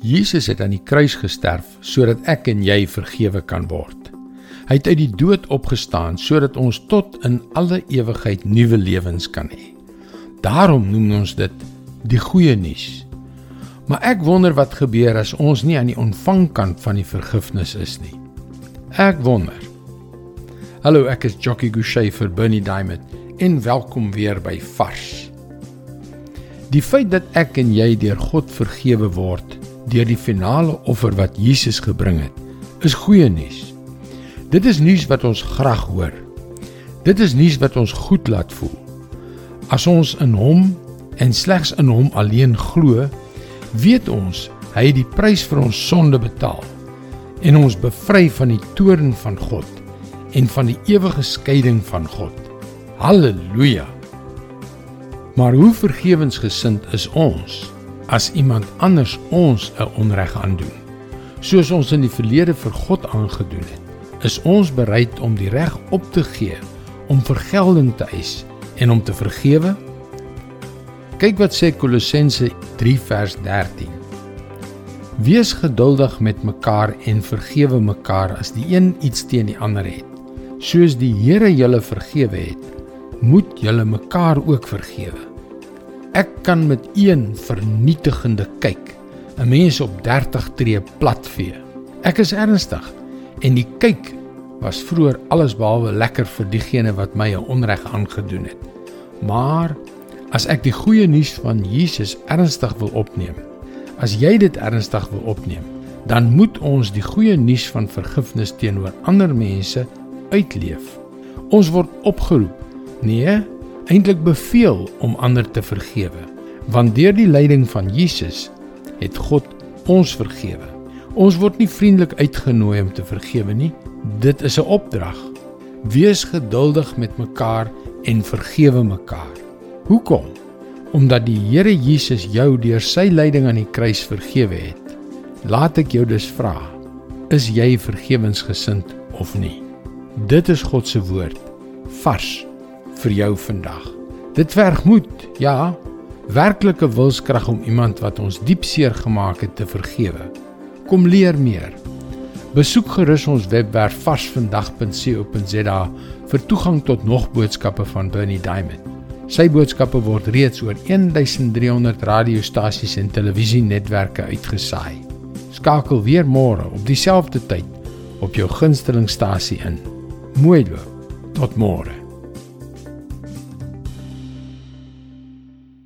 Jesus het aan die kruis gesterf sodat ek en jy vergewe kan word. Hy het uit die dood opgestaan sodat ons tot in alle ewigheid nuwe lewens kan hê. Daarom noem ons dit die goeie nuus. Maar ek wonder wat gebeur as ons nie aan die ontvangkant van die vergifnis is nie. Ek wonder. Hallo, ek is Jockey Gouchee vir Bernie Diamond en welkom weer by Vars. Die feit dat ek en jy deur God vergewe word deur die finale offer wat Jesus gebring het, is goeie nuus. Dit is nuus wat ons graag hoor. Dit is nuus wat ons goed laat voel. As ons in Hom en slegs in Hom alleen glo, weet ons hy het die prys vir ons sonde betaal en ons bevry van die toorn van God en van die ewige skeiding van God. Halleluja. Maar hoe vergewensgesind is ons? As iemand anders ons 'n onreg aandoen. Soos ons in die verlede vir God aangedoen het, is ons bereid om die reg op te gee om vergelding te eis en om te vergewe. Kyk wat sê Kolossense 3 vers 13. Wees geduldig met mekaar en vergewe mekaar as die een iets teen die ander het. Soos die Here julle vergewe het, moet julle mekaar ook vergewe. Ek kan met een vernietigende kyk 'n mens op 30 tree platvee. Ek is ernstig en die kyk was vroeër allesbehalwe lekker vir diegene wat my 'n onreg aangedoen het. Maar as ek die goeie nuus van Jesus ernstig wil opneem, as jy dit ernstig wil opneem, dan moet ons die goeie nuus van vergifnis teenoor ander mense uitleef. Ons word opgeroep. Nee, eintlik beveel om ander te vergewe, want deur die leiding van Jesus het God ons vergewe. Ons word nie vriendelik uitgenooi om te vergewe nie. Dit is 'n opdrag. Wees geduldig met mekaar en vergewe mekaar. Hoekom? Omdat die Here Jesus jou deur sy lyding aan die kruis vergewe het. Laat ek jou dus vra, is jy vergewensgesind of nie? Dit is God se woord. Vars vir jou vandag. Dit verg moed, ja, werklike wilskrag om iemand wat ons diep seer gemaak het te vergewe. Kom leer meer. Besoek gerus ons webwerf varsvandag.co.za vir toegang tot nog boodskappe van Bernie Diamond. Sy boodskappe word reeds oor 1300 radiostasies en televisienetwerke uitgesaai. Skakel weer môre op dieselfde tyd op jou gunstelingstasie in. Mooi loop. Tot môre.